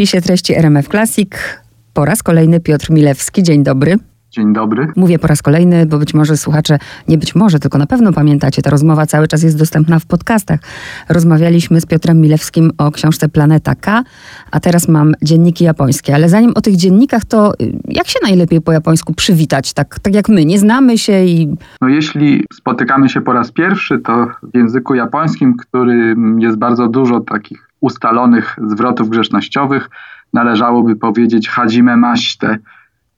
spisie treści RMF Classic po raz kolejny Piotr Milewski. Dzień dobry. Dzień dobry. Mówię po raz kolejny, bo być może słuchacze, nie być może, tylko na pewno pamiętacie, ta rozmowa cały czas jest dostępna w podcastach. Rozmawialiśmy z Piotrem Milewskim o książce Planeta K, a teraz mam dzienniki japońskie. Ale zanim o tych dziennikach, to y, jak się najlepiej po japońsku przywitać? Tak, tak jak my, nie znamy się i... No jeśli spotykamy się po raz pierwszy, to w języku japońskim, który jest bardzo dużo takich ustalonych zwrotów grzecznościowych, należałoby powiedzieć hajime maście,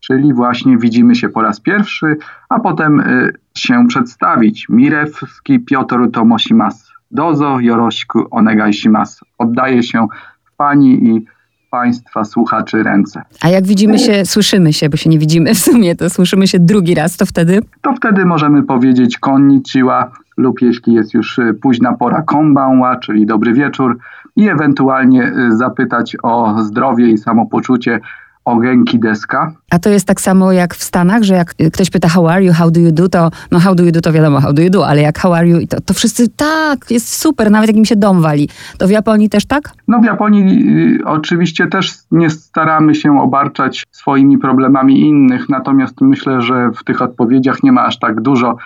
czyli właśnie widzimy się po raz pierwszy, a potem y, się przedstawić. Mirewski Piotr Tomosimas. Dozo Jorośku Onegaishimasu. Oddaję się w Pani i Państwa słuchaczy ręce. A jak widzimy się, słyszymy się, bo się nie widzimy w sumie, to słyszymy się drugi raz, to wtedy? To wtedy możemy powiedzieć konnichiwa lub jeśli jest już y, późna pora konbanwa, czyli dobry wieczór i ewentualnie y, zapytać o zdrowie i samopoczucie Ogenki deska. A to jest tak samo jak w Stanach, że jak ktoś pyta how are you, how do you do, to no how do you do to wiadomo how do you do, ale jak how are you, to, to wszyscy tak, jest super, nawet jak im się dom wali. To w Japonii też tak? No w Japonii y, oczywiście też nie staramy się obarczać swoimi problemami innych, natomiast myślę, że w tych odpowiedziach nie ma aż tak dużo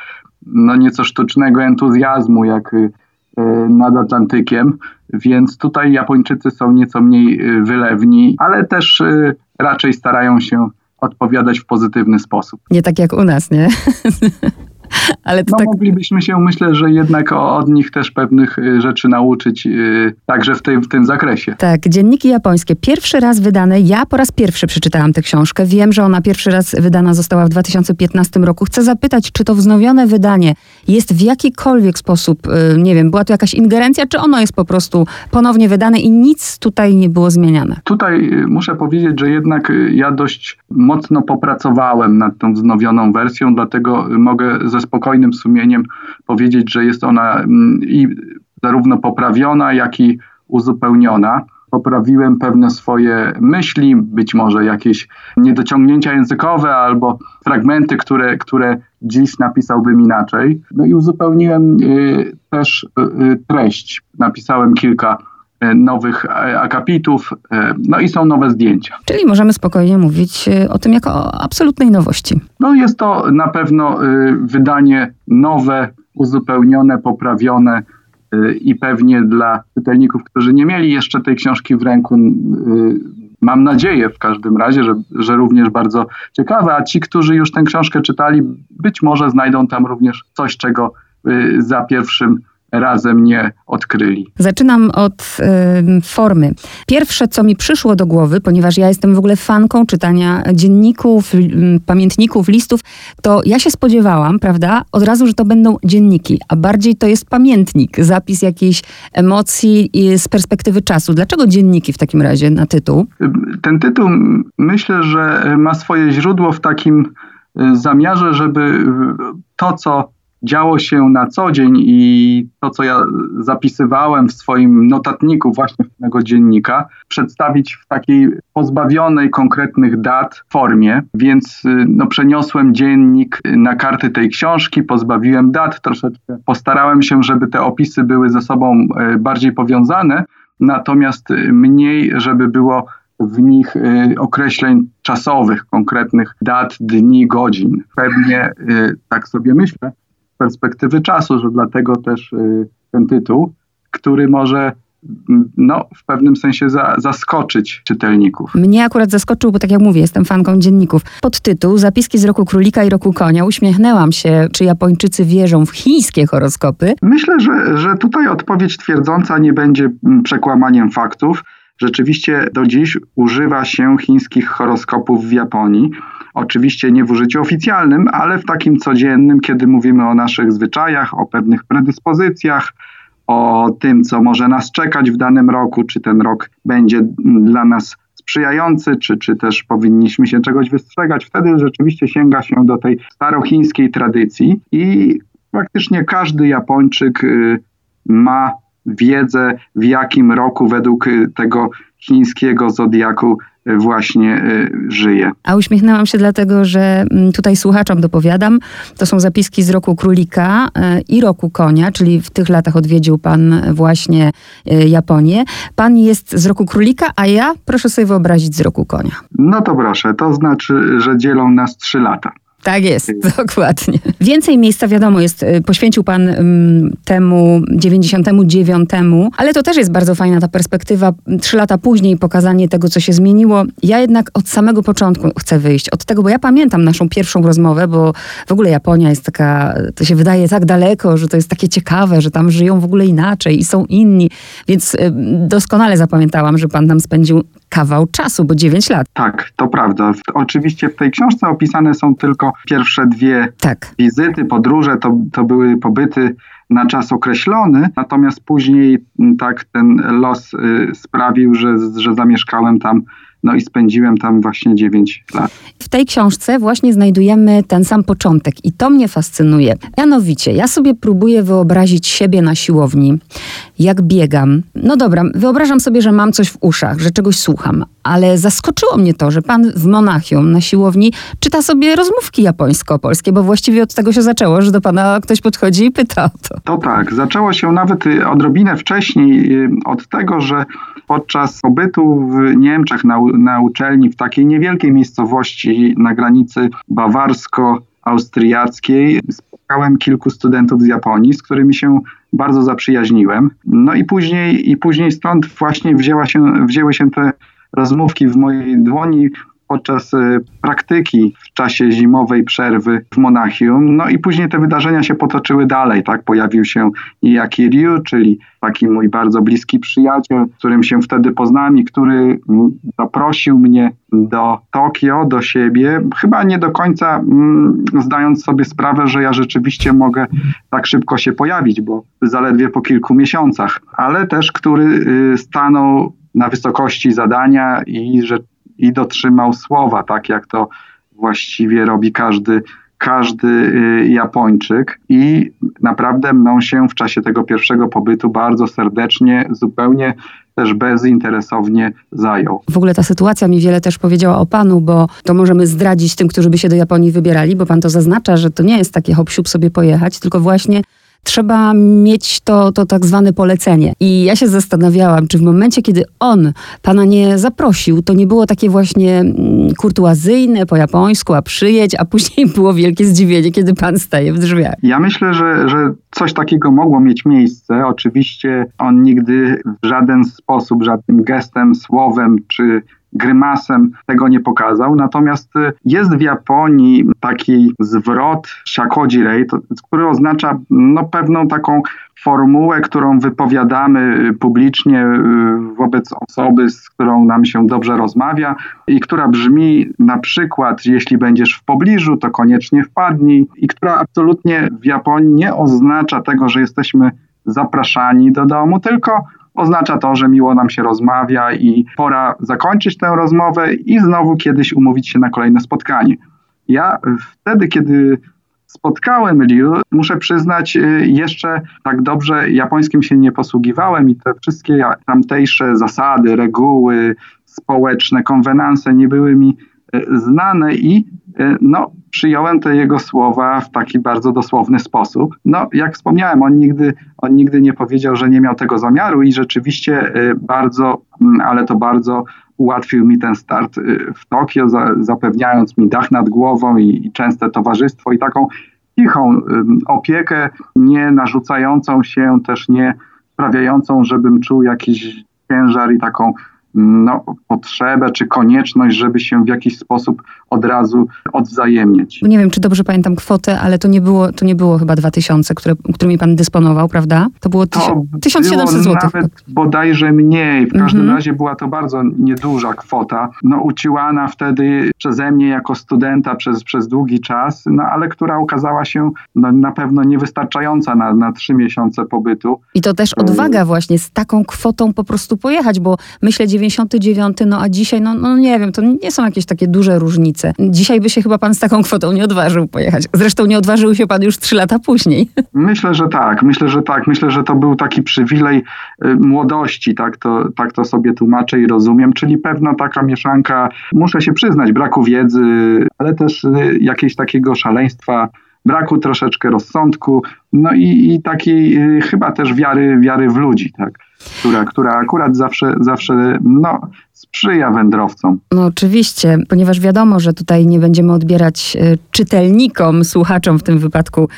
no nieco sztucznego entuzjazmu, jak y, y nad Atlantykiem, więc tutaj Japończycy są nieco mniej wylewni, ale też y, raczej starają się odpowiadać w pozytywny sposób. Nie tak jak u nas, nie? Ale to no, tak... moglibyśmy się, myślę, że jednak od nich też pewnych y, rzeczy nauczyć, yy, także w tym, w tym zakresie. Tak, dzienniki japońskie. Pierwszy raz wydane, ja po raz pierwszy przeczytałam tę książkę. Wiem, że ona pierwszy raz wydana została w 2015 roku. Chcę zapytać, czy to wznowione wydanie jest w jakikolwiek sposób, yy, nie wiem, była to jakaś ingerencja, czy ono jest po prostu ponownie wydane i nic tutaj nie było zmieniane? Tutaj y, muszę powiedzieć, że jednak y, ja dość mocno popracowałem nad tą wznowioną wersją, dlatego mogę ze spokojnym sumieniem powiedzieć, że jest ona mm, i zarówno poprawiona, jak i uzupełniona. Poprawiłem pewne swoje myśli, być może jakieś niedociągnięcia językowe albo fragmenty, które, które dziś napisałbym inaczej. No i uzupełniłem y, też y, y treść. Napisałem kilka nowych e, akapitów, e, no i są nowe zdjęcia. Czyli możemy spokojnie mówić o tym jako o absolutnej nowości. No jest to na pewno wydanie nowe, uzupełnione, poprawione i pewnie dla czytelników, którzy nie mieli jeszcze tej książki w ręku, mam nadzieję w każdym razie, że, że również bardzo ciekawe, a ci, którzy już tę książkę czytali, być może znajdą tam również coś, czego za pierwszym razem nie odkryli. Zaczynam od y, formy. Pierwsze, co mi przyszło do głowy, ponieważ ja jestem w ogóle fanką czytania dzienników, y, pamiętników, listów, to ja się spodziewałam, prawda, od razu, że to będą dzienniki, a bardziej to jest pamiętnik, zapis jakiejś emocji z perspektywy czasu. Dlaczego dzienniki w takim razie na tytuł? Ten tytuł myślę, że ma swoje źródło w takim y, zamiarze, żeby to, co działo się na co dzień i to, co ja zapisywałem w swoim notatniku właśnie tego dziennika, przedstawić w takiej pozbawionej konkretnych dat formie, więc y, no, przeniosłem dziennik na karty tej książki, pozbawiłem dat troszeczkę, postarałem się, żeby te opisy były ze sobą y, bardziej powiązane, natomiast y, mniej, żeby było w nich określeń czasowych, konkretnych dat, dni, godzin. Pewnie tak sobie myślę, perspektywy czasu, że dlatego też y, ten tytuł, który może mm, no, w pewnym sensie za, zaskoczyć czytelników. Mnie akurat zaskoczył, bo tak jak mówię, jestem fanką dzienników. Podtytuł Zapiski z roku królika i roku konia. Uśmiechnęłam się, czy Japończycy wierzą w chińskie horoskopy? Myślę, że, że tutaj odpowiedź twierdząca nie będzie mm, przekłamaniem faktów. Rzeczywiście do dziś używa się chińskich horoskopów w Japonii. Oczywiście nie w użyciu oficjalnym, ale w takim codziennym, kiedy mówimy o naszych zwyczajach, o pewnych predyspozycjach, o tym, co może nas czekać w danym roku, czy ten rok będzie dla nas sprzyjający, czy, czy też powinniśmy się czegoś wystrzegać. Wtedy rzeczywiście sięga się do tej starochińskiej tradycji i praktycznie każdy Japończyk y, ma wiedzę, w jakim roku według tego chińskiego zodiaku właśnie żyje. A uśmiechnęłam się dlatego, że mm, tutaj słuchaczom dopowiadam, to są zapiski z roku królika i roku konia, czyli w tych latach odwiedził pan właśnie Japonię. Pan jest z roku królika, a ja proszę sobie wyobrazić z roku konia. No to proszę, to znaczy, że dzielą nas trzy lata. Tak jest, dokładnie. Więcej miejsca, wiadomo, jest, y, poświęcił Pan temu 99, ale to też jest bardzo fajna ta perspektywa, trzy lata później pokazanie tego, co się zmieniło. Ja jednak od samego początku chcę wyjść, od tego, bo ja pamiętam naszą pierwszą rozmowę, bo w ogóle Japonia jest taka, to się wydaje tak daleko, że to jest takie ciekawe, że tam żyją w ogóle inaczej i są inni, więc doskonale zapamiętałam, że Pan tam spędził kawał czasu, bo 9 lat. Tak, to prawda. Oczywiście w tej książce opisane są tylko pierwsze dwie tak. wizyty, podróże, to, to były pobyty na czas określony, natomiast później tak ten los y, sprawił, że, że zamieszkałem tam no i spędziłem tam właśnie 9 lat. W tej książce właśnie znajdujemy ten sam początek i to mnie fascynuje. Mianowicie, ja sobie próbuję wyobrazić siebie na siłowni, jak biegam. No dobra, wyobrażam sobie, że mam coś w uszach, że czegoś słucham, ale zaskoczyło mnie to, że pan w Monachium na siłowni czyta sobie rozmówki japońsko-polskie, bo właściwie od tego się zaczęło, że do pana ktoś podchodzi i pyta o to. To tak, zaczęło się nawet y, odrobinę wcześniej y, od tego, że podczas pobytu w Niemczech na, na uczelni w takiej niewielkiej miejscowości na granicy bawarsko-austriackiej spotkałem kilku studentów z Japonii, z którymi się bardzo zaprzyjaźniłem. No i później, i później stąd właśnie wzięła się, wzięły się te rozmówki w mojej dłoni podczas e, praktyki w czasie zimowej przerwy w Monachium. No i później te wydarzenia się potoczyły dalej, tak? Pojawił się Iyaki Ryu, czyli taki mój bardzo bliski przyjaciel, z którym się wtedy poznałem i który zaprosił mnie do Tokio, do siebie, chyba nie do końca mm, zdając sobie sprawę, że ja rzeczywiście mogę tak szybko się pojawić, bo zaledwie po kilku miesiącach, ale też który y, stanął na wysokości zadania i że i dotrzymał słowa, tak jak to właściwie robi każdy, każdy y, Japończyk. I naprawdę mną się w czasie tego pierwszego pobytu bardzo serdecznie, zupełnie też bezinteresownie zajął. W ogóle ta sytuacja mi wiele też powiedziała o panu, bo to możemy zdradzić tym, którzy by się do Japonii wybierali, bo pan to zaznacza, że to nie jest takie hop sobie pojechać, tylko właśnie trzeba mieć to, to tak zwane polecenie. I ja się zastanawiałam, czy w momencie, kiedy on pana nie zaprosił, to nie było takie właśnie mm, kurtuazyjne po japońsku, a przyjedź, a później było wielkie zdziwienie, kiedy pan staje w drzwiach. Ja myślę, że, że coś takiego mogło mieć miejsce. Oczywiście on nigdy w żaden sposób, żadnym gestem, słowem czy grymasem tego nie pokazał. Natomiast y, jest w Japonii taki zwrot shakodjirei, który oznacza no, pewną taką formułę, którą wypowiadamy publicznie y, wobec osoby, z którą nam się dobrze rozmawia i która brzmi na przykład, jeśli będziesz w pobliżu, to koniecznie wpadnij i która absolutnie w Japonii nie oznacza tego, że jesteśmy zapraszani do domu, tylko oznacza to, że miło nam się rozmawia i pora zakończyć tę rozmowę i znowu kiedyś umówić się na kolejne spotkanie. Ja wtedy, kiedy spotkałem Liu, muszę przyznać, y, jeszcze tak dobrze japońskim się nie posługiwałem i te wszystkie tamtejsze zasady, reguły społeczne, konwenanse nie były mi znane i y, no, przyjąłem te jego słowa w taki bardzo dosłowny sposób. No, jak wspomniałem, on nigdy, on nigdy nie powiedział, że nie miał tego zamiaru i rzeczywiście y, bardzo, mm, ale to bardzo ułatwił mi ten start y, w Tokio, zapewniając mi dach nad głową i, i częste towarzystwo i taką cichą opiekę, nie narzucającą się, też nie sprawiającą, żebym czuł jakiś ciężar i taką no, potrzebę czy konieczność, żeby się w jakiś sposób od razu odwzajemnić. Nie wiem, czy dobrze pamiętam kwotę, ale to nie było, to nie było chyba 2000, które, którymi pan dysponował, prawda? To było to 1700 zł. Nawet bodajże mniej. W każdym mhm. razie była to bardzo nieduża kwota, no uciłana wtedy przeze mnie jako studenta przez, przez długi czas, no ale która okazała się no, na pewno niewystarczająca na, na trzy miesiące pobytu. I to też odwaga właśnie z taką kwotą po prostu pojechać, bo myślę 99, no a dzisiaj, no, no nie wiem, to nie są jakieś takie duże różnice. Dzisiaj by się chyba pan z taką kwotą nie odważył pojechać. Zresztą nie odważył się pan już trzy lata później. Myślę, że tak. Myślę, że tak. Myślę, że to był taki przywilej y, młodości, tak to, tak to sobie tłumaczę i rozumiem, czyli pewna taka mieszanka, muszę się przyznać, braku wiedzy, ale też y, jakiegoś takiego szaleństwa braku troszeczkę rozsądku, no i, i takiej y, chyba też wiary, wiary w ludzi, tak, która, która akurat zawsze, zawsze no, sprzyja wędrowcom. No oczywiście, ponieważ wiadomo, że tutaj nie będziemy odbierać e, czytelnikom, słuchaczom w tym wypadku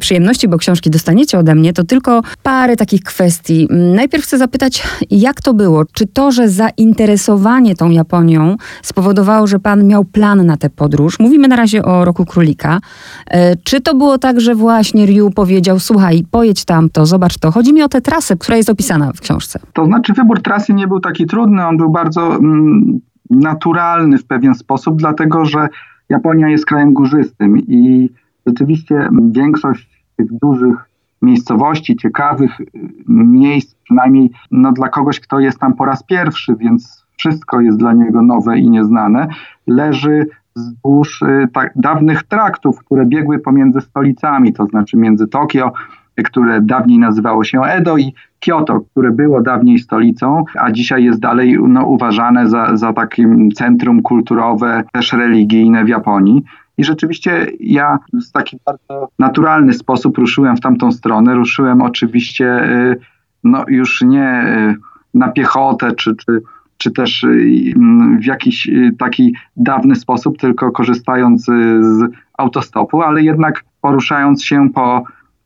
przyjemności, bo książki dostaniecie ode mnie, to tylko parę takich kwestii. Najpierw chcę zapytać, jak to było? Czy to, że zainteresowanie tą Japonią spowodowało, że pan miał plan na tę podróż? Mówimy na razie o Roku Królika. E, czy to było tak, że właśnie Ryu powiedział, słuchaj, pojedź tam to, zobacz to. Chodzi mi o tę trasę, która jest opisana w książce. To znaczy wybór trasy nie był taki trudny, on był bardzo mm, naturalny w pewien sposób, dlatego że Japonia jest krajem górzystym i rzeczywiście większość tych dużych miejscowości, ciekawych y, miejsc, przynajmniej no, dla kogoś, kto jest tam po raz pierwszy, więc wszystko jest dla niego nowe i nieznane, leży wzdłuż y, tak, dawnych traktów, które biegły pomiędzy stolicami, to znaczy między Tokio które dawniej nazywało się Edo i Kyoto, które było dawniej stolicą, a dzisiaj jest dalej no, uważane za, za takim centrum kulturowe, też religijne w Japonii. I rzeczywiście ja w taki bardzo naturalny sposób ruszyłem w tamtą stronę. Ruszyłem oczywiście y, no, już nie y, na piechotę, czy, czy, czy też y, w jakiś taki dawny sposób, tylko korzystając z autostopu, ale jednak poruszając się po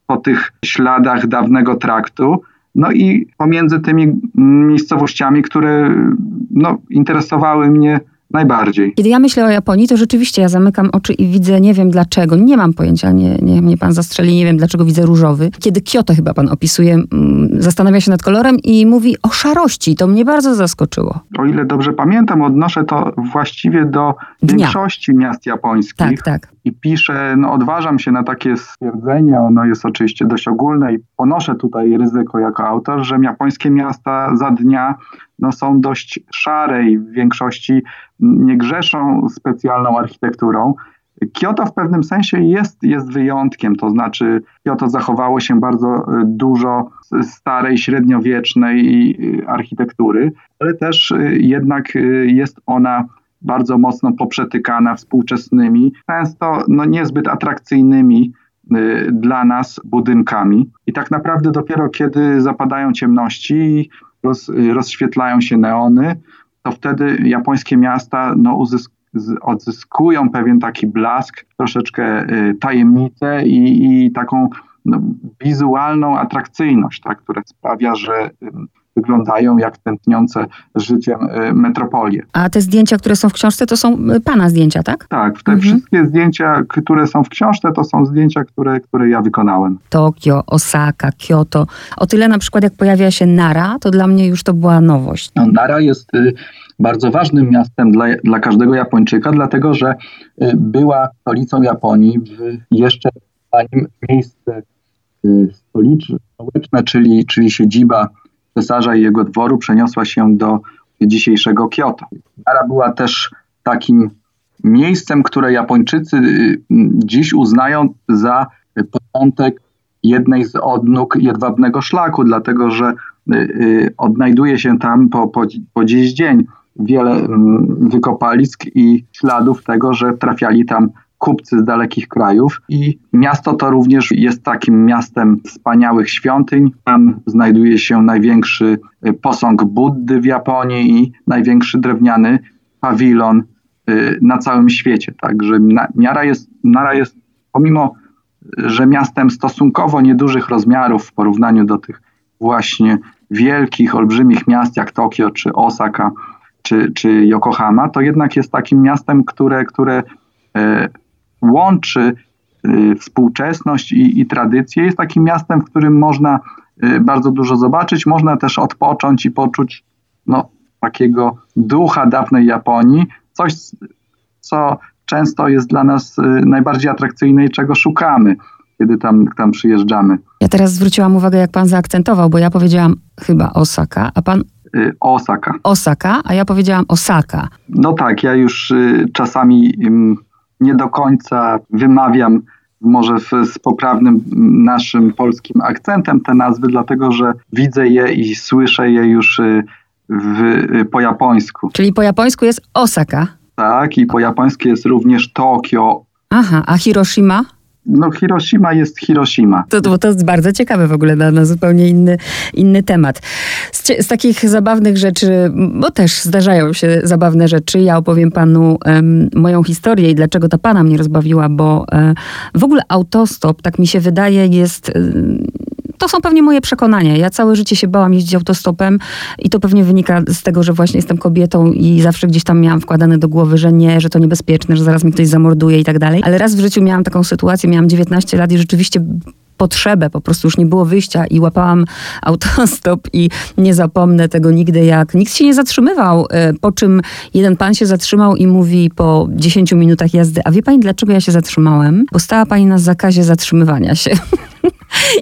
po tych śladach dawnego traktu. No i pomiędzy tymi miejscowościami, które no, interesowały mnie najbardziej. Kiedy ja myślę o Japonii, to rzeczywiście ja zamykam oczy i widzę, nie wiem dlaczego, nie mam pojęcia, nie, nie mnie pan zastrzeli, nie wiem dlaczego widzę różowy. Kiedy Kyoto chyba pan opisuje, mm, zastanawia się nad kolorem i mówi o szarości. To mnie bardzo zaskoczyło. O ile dobrze pamiętam, odnoszę to właściwie do Dnia. większości miast japońskich. Tak, tak. I piszę, no odważam się na takie stwierdzenie, ono jest oczywiście dość ogólne i ponoszę tutaj ryzyko jako autor, że japońskie miasta za dnia no, są dość szare i w większości nie grzeszą specjalną architekturą. Kyoto w pewnym sensie jest, jest wyjątkiem, to znaczy Kyoto zachowało się bardzo e, dużo starej, średniowiecznej e, architektury, ale też e, jednak jest ona bardzo mocno poprzetykana współczesnymi, często no, niezbyt atrakcyjnymi dla nas budynkami. I tak naprawdę dopiero kiedy zapadają ciemności, roz, rozświetlają się neony, to wtedy japońskie miasta no, uzysk, odzyskują pewien taki blask, troszeczkę y, tajemnicę i, i taką no, wizualną atrakcyjność, tak, która sprawia, że wyglądają jak tętniące życiem y, metropolie. A te zdjęcia, które są w książce, to są y, pana zdjęcia, tak? Tak, te mhm. wszystkie zdjęcia, które są w książce, to są zdjęcia, które, które ja wykonałem. Tokio, Osaka, Kyoto. O tyle na przykład jak pojawia się Nara, to dla mnie już to była nowość. No, Nara jest y, bardzo ważnym miastem dla, dla każdego Japończyka, dlatego że była stolicą Japonii w jeszcze zanim miejsce stoliczne, czyli, czyli siedziba cesarza i jego dworu przeniosła się do dzisiejszego Kyoto. Nara była też takim miejscem, które Japończycy y, dziś uznają za początek jednej z odnóg jedwabnego szlaku, dlatego że y, y, odnajduje się tam po, po, po dziś dzień wiele wykopalisk i śladów tego, że trafiali tam kupcy z dalekich krajów i miasto to również jest takim miastem wspaniałych świątyń. Tam znajduje się największy y, posąg Buddy w Japonii i największy drewniany pawilon y, na całym świecie. Także Nara jest, Nara jest pomimo, że miastem stosunkowo niedużych rozmiarów w porównaniu do tych właśnie wielkich, olbrzymich miast jak Tokio czy Osaka czy, czy Yokohama, to jednak jest takim miastem, które, które y, łączy y, współczesność i, i tradycję. Jest takim miastem, w którym można y, bardzo dużo zobaczyć, można też odpocząć i poczuć no, takiego ducha dawnej Japonii, coś, co często jest dla nas y, najbardziej atrakcyjne i czego szukamy, kiedy tam, tam przyjeżdżamy. Ja teraz zwróciłam uwagę, jak pan zaakcentował, bo ja powiedziałam chyba Osaka, a pan Osaka. Osaka, a ja powiedziałam Osaka. No tak, ja już czasami nie do końca wymawiam może w, z poprawnym naszym polskim akcentem te nazwy, dlatego że widzę je i słyszę je już w, po japońsku. Czyli po japońsku jest Osaka? Tak, i po japońsku jest również Tokio. Aha, a Hiroshima? No Hiroshima jest Hiroshima. To, to, to jest bardzo ciekawe w ogóle na, na zupełnie inny, inny temat. Z, z, takich zabawnych rzeczy, bo też zdarzają się zabawne rzeczy, ja opowiem panu moją historię i dlaczego ta pana mnie rozbawiła, bo um, w ogóle autostop, tak mi się wydaje, jest to są pewnie moje przekonania. Ja całe życie się bałam jeździć autostopem i to pewnie wynika z tego, że właśnie jestem kobietą i zawsze gdzieś tam miałam wkładane do głowy, że nie, że to niebezpieczne, że zaraz mi ktoś zamorduje i tak dalej. Ale raz w życiu miałam taką sytuację, miałam 19 lat i rzeczywiście potrzebę, po prostu już nie było wyjścia i łapałam autostop i nie zapomnę tego nigdy, jak nikt się nie zatrzymywał, e, po czym jeden pan się zatrzymał i mówi po 10 minutach jazdy, a wie pani dlaczego ja się zatrzymałem? Bo stała pani na zakazie zatrzymywania się.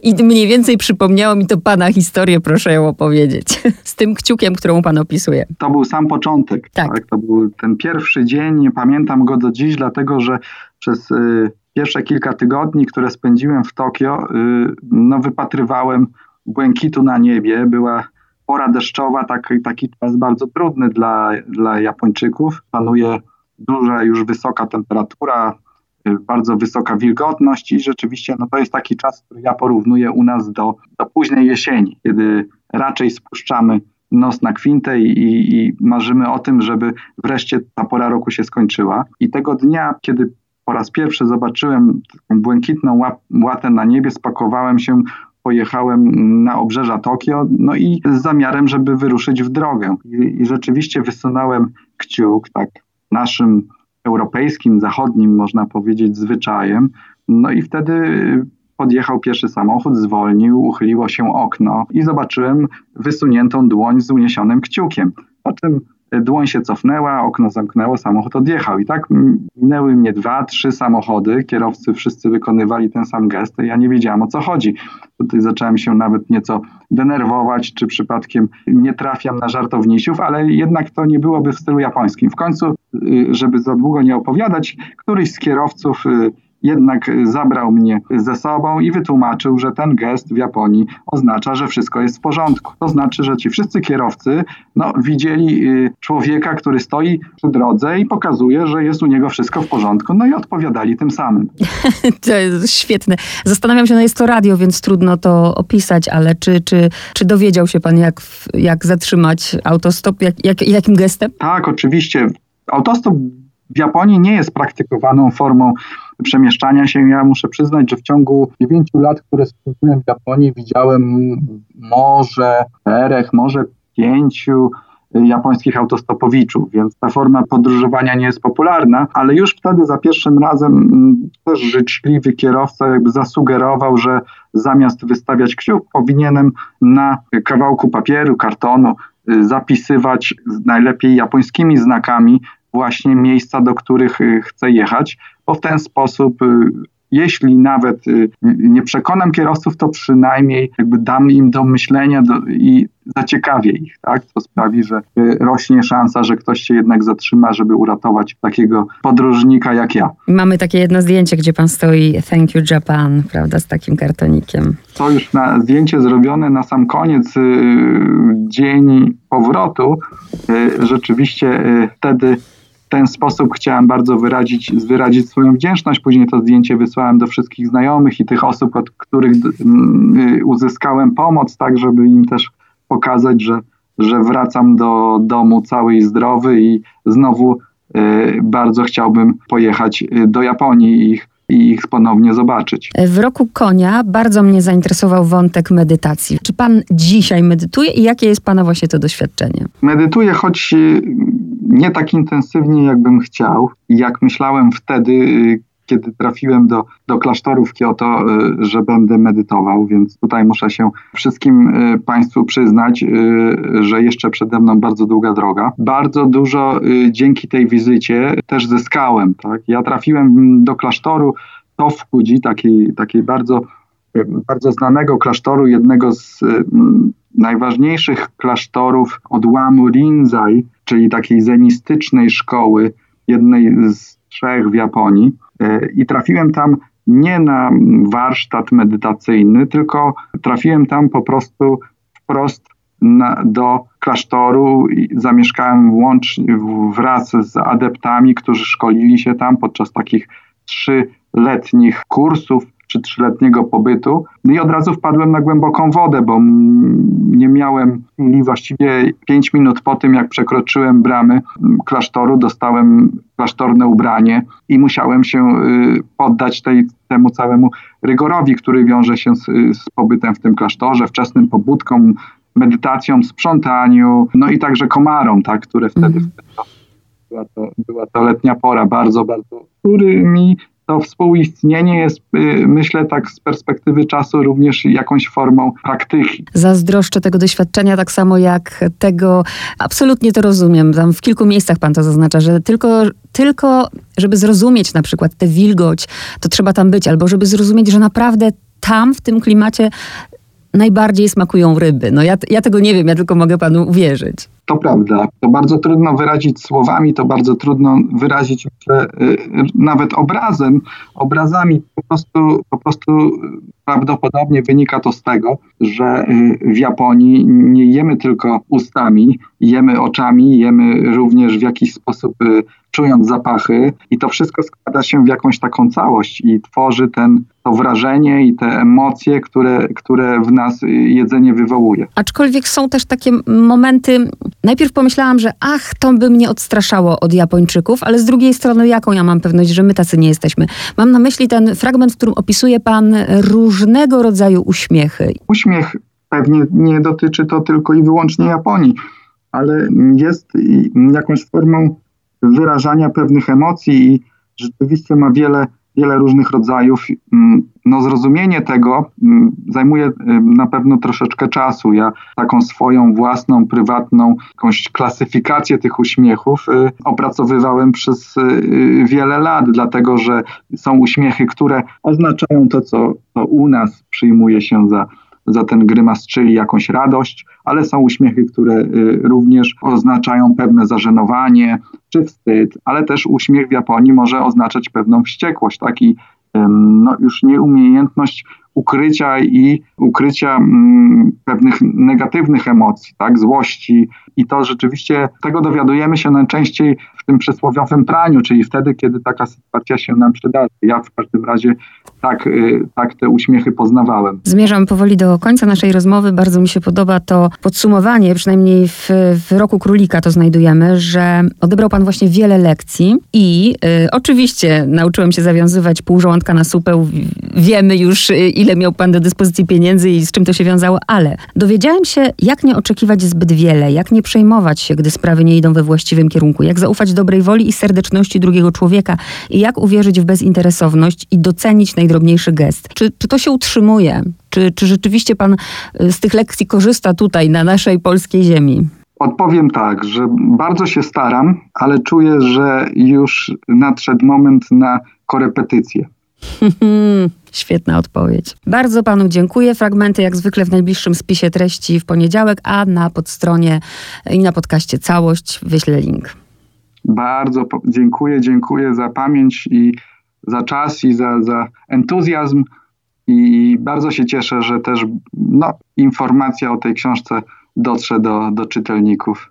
I mniej więcej przypomniało mi to pana historię, proszę ją opowiedzieć. Z tym kciukiem, którą pan opisuje. To był sam początek. Tak. tak. To był ten pierwszy dzień, pamiętam go do dziś, dlatego że przez y, pierwsze kilka tygodni, które spędziłem w Tokio, y, no wypatrywałem błękitu na niebie. Była pora deszczowa, taki, taki czas bardzo trudny dla, dla Japończyków. Panuje duża już wysoka temperatura, bardzo wysoka wilgotność i rzeczywiście no to jest taki czas, który ja porównuję u nas do, do późnej jesieni, kiedy raczej spuszczamy nos na kwintę i, i marzymy o tym, żeby wreszcie ta pora roku się skończyła. I tego dnia, kiedy po raz pierwszy zobaczyłem taką błękitną łatę na niebie, spakowałem się, pojechałem na obrzeża Tokio, no i z zamiarem, żeby wyruszyć w drogę. I, i rzeczywiście wysunąłem kciuk, tak, naszym europejskim, zachodnim, można powiedzieć, zwyczajem. No i wtedy podjechał pierwszy samochód, zwolnił, uchyliło się okno i zobaczyłem wysuniętą dłoń z uniesionym kciukiem. Po czym dłoń się cofnęła, okno zamknęło, samochód odjechał. I tak minęły mnie dwa, trzy samochody, kierowcy wszyscy wykonywali ten sam gest, ja nie wiedziałam o co chodzi. Tutaj zacząłem się nawet nieco denerwować, czy przypadkiem nie trafiam na żartownisiów, ale jednak to nie byłoby w stylu japońskim. W końcu, żeby za długo nie opowiadać, któryś z kierowców y, jednak zabrał mnie ze sobą i wytłumaczył, że ten gest w Japonii oznacza, że wszystko jest w porządku. To znaczy, że ci wszyscy kierowcy no, widzieli y, człowieka, który stoi przy drodze i pokazuje, że jest u niego wszystko w porządku, no i odpowiadali tym samym. to jest świetne. Zastanawiam się, no jest to radio, więc trudno to opisać, ale czy, czy, czy dowiedział się pan, jak, jak zatrzymać autostop, jak, jak, jakim gestem? Tak, oczywiście. Autostop w Japonii nie jest praktykowaną formą przemieszczania się. Ja muszę przyznać, że w ciągu 9 lat, które spędziłem w Japonii, widziałem może czterech, może pięciu japońskich autostopowiczów, więc ta forma podróżowania nie jest popularna, ale już wtedy za pierwszym razem mm, też życzliwy kierowca jakby zasugerował, że zamiast wystawiać kciuk, powinienem na kawałku papieru, kartonu y, zapisywać najlepiej japońskimi znakami właśnie miejsca, do których y, chcę jechać, bo w ten sposób y, jeśli nawet y, nie przekonam kierowców, to przynajmniej jakby dam im do myślenia do, i zaciekawię ich, tak? To sprawi, że rośnie szansa, że ktoś się jednak zatrzyma, żeby uratować takiego podróżnika jak ja. Mamy takie jedno zdjęcie, gdzie pan stoi Thank you Japan, prawda, z takim kartonikiem. To już na zdjęcie zrobione na sam koniec, dzień powrotu. rzeczywiście wtedy ten sposób chciałem bardzo wyrazić, wyrazić swoją wdzięczność. Później to zdjęcie wysłałem do wszystkich znajomych i tych osób, od których y, uzyskałem pomoc, tak żeby im też pokazać, że, że wracam do domu cały i zdrowy i znowu y, bardzo chciałbym pojechać y, do Japonii i ich i ich ponownie zobaczyć. W roku konia bardzo mnie zainteresował wątek medytacji. Czy pan dzisiaj medytuje i jakie jest pana właśnie to doświadczenie? Medytuję, choć nie tak intensywnie, jakbym chciał. Jak myślałem wtedy, y, kiedy trafiłem do, do klasztoru w Kyoto, y, że będę medytował, więc tutaj muszę się wszystkim y, Państwu przyznać, że jeszcze przede mną bardzo długa droga. Bardzo dużo dzięki tej wizycie też zyskałem. Tak? Ja trafiłem do klasztoru to w Kudzi, takiej, takiej bardzo bardzo znanego klasztoru, jednego z najważniejszych klasztorów odłamu Rinzai, czyli takiej zenistycznej szkoły, jednej z trzech w Japonii. I trafiłem tam nie na warsztat medytacyjny, tylko trafiłem tam po prostu wprost na, do klasztoru i zamieszkałem łącznie wraz z adeptami, którzy szkolili się tam podczas takich trzyletnich kursów czy trzyletniego pobytu. No I od razu wpadłem na głęboką wodę, bo nie miałem i właściwie pięć minut po tym, jak przekroczyłem bramy klasztoru, dostałem klasztorne ubranie i musiałem się y, poddać tej, temu całemu rygorowi, który wiąże się z, z pobytem w tym klasztorze, wczesnym pobudkom, medytacją, sprzątaniu, no i także komarom, tak, które wtedy, mm. była, to, była to letnia pora, bardzo, bardzo, który mi to współistnienie jest, y, myślę, tak z perspektywy czasu również jakąś formą praktyki. Zazdroszczę tego doświadczenia tak samo jak tego, absolutnie to rozumiem. Tam w kilku miejscach pan to zaznacza, że tylko, tylko żeby zrozumieć na przykład tę wilgoć, to trzeba tam być, albo żeby zrozumieć, że naprawdę tam, w tym klimacie najbardziej smakują ryby. No ja, ja tego nie wiem, ja tylko mogę panu uwierzyć. To prawda. To bardzo trudno wyrazić słowami, to bardzo trudno wyrazić myślę, y, nawet obrazem, obrazami. Po prostu, po prostu prawdopodobnie wynika to z tego, że y, w Japonii nie jemy tylko ustami, jemy oczami, jemy również w jakiś sposób y, czując zapachy i to wszystko składa się w jakąś taką całość i tworzy ten, to wrażenie i te emocje, które, które w nas jedzenie wywołuje. Aczkolwiek są też takie momenty, najpierw pomyślałam, że ach, to by mnie odstraszało od Japończyków, ale z drugiej strony jaką ja mam pewność, że my tacy nie jesteśmy? Mam na myśli ten fragment, w którym opisuje pan różnego rodzaju uśmiechy. Uśmiech pewnie nie dotyczy to tylko i wyłącznie Japonii, ale jest jakąś formą wyrażania pewnych emocji i rzeczywiście ma wiele, wiele różnych rodzajów. Mm, no, zrozumienie tego mm, zajmuje y, na pewno troszeczkę czasu. Ja taką swoją własną, prywatną, jakąś klasyfikację tych uśmiechów y, opracowywałem przez y, wiele lat, dlatego że są uśmiechy, które oznaczają to, co, co u nas przyjmuje się za za ten grymas, czyli jakąś radość, ale są uśmiechy, które y, również oznaczają pewne zażenowanie czy wstyd, ale też uśmiech w Japonii może oznaczać pewną wściekłość, tak? I no, już nieumiejętność ukrycia i ukrycia mm, pewnych negatywnych emocji, tak, złości. I to rzeczywiście tego dowiadujemy się najczęściej w tym przysłowiowym praniu, czyli wtedy, kiedy taka sytuacja się nam przydarzy. Ja w każdym razie tak, y, tak te uśmiechy poznawałem. Zmierzam powoli do końca naszej rozmowy. Bardzo mi się podoba to podsumowanie, przynajmniej w, w roku królika to znajdujemy, że odebrał pan właśnie wiele lekcji i y, oczywiście nauczyłem się zawiązywać pół żołądka na supę. Wiemy już, y, ile miał pan do dyspozycji pieniędzy i z czym to się wiązało, ale dowiedziałem się, jak nie oczekiwać zbyt wiele, jak nie przejmować się, gdy sprawy nie idą we właściwym kierunku, jak zaufać dobrej woli i serdeczności drugiego człowieka i jak uwierzyć w bezinteresowność i docenić najdrobniejszy gest. Czy, czy to się utrzymuje? Czy, czy rzeczywiście pan y, z tych lekcji korzysta tutaj, na naszej polskiej ziemi? Odpowiem tak, że bardzo się staram, ale czuję, że już nadszedł moment na korepetycję. Świetna odpowiedź. Bardzo panu dziękuję. Fragmenty jak zwykle w najbliższym spisie treści w poniedziałek, a na podstronie i na podcaście całość wyślę link. Bardzo dziękuję, dziękuję za pamięć i za czas i za, za entuzjazm. I bardzo się cieszę, że też no, informacja o tej książce dotrze do, do czytelników.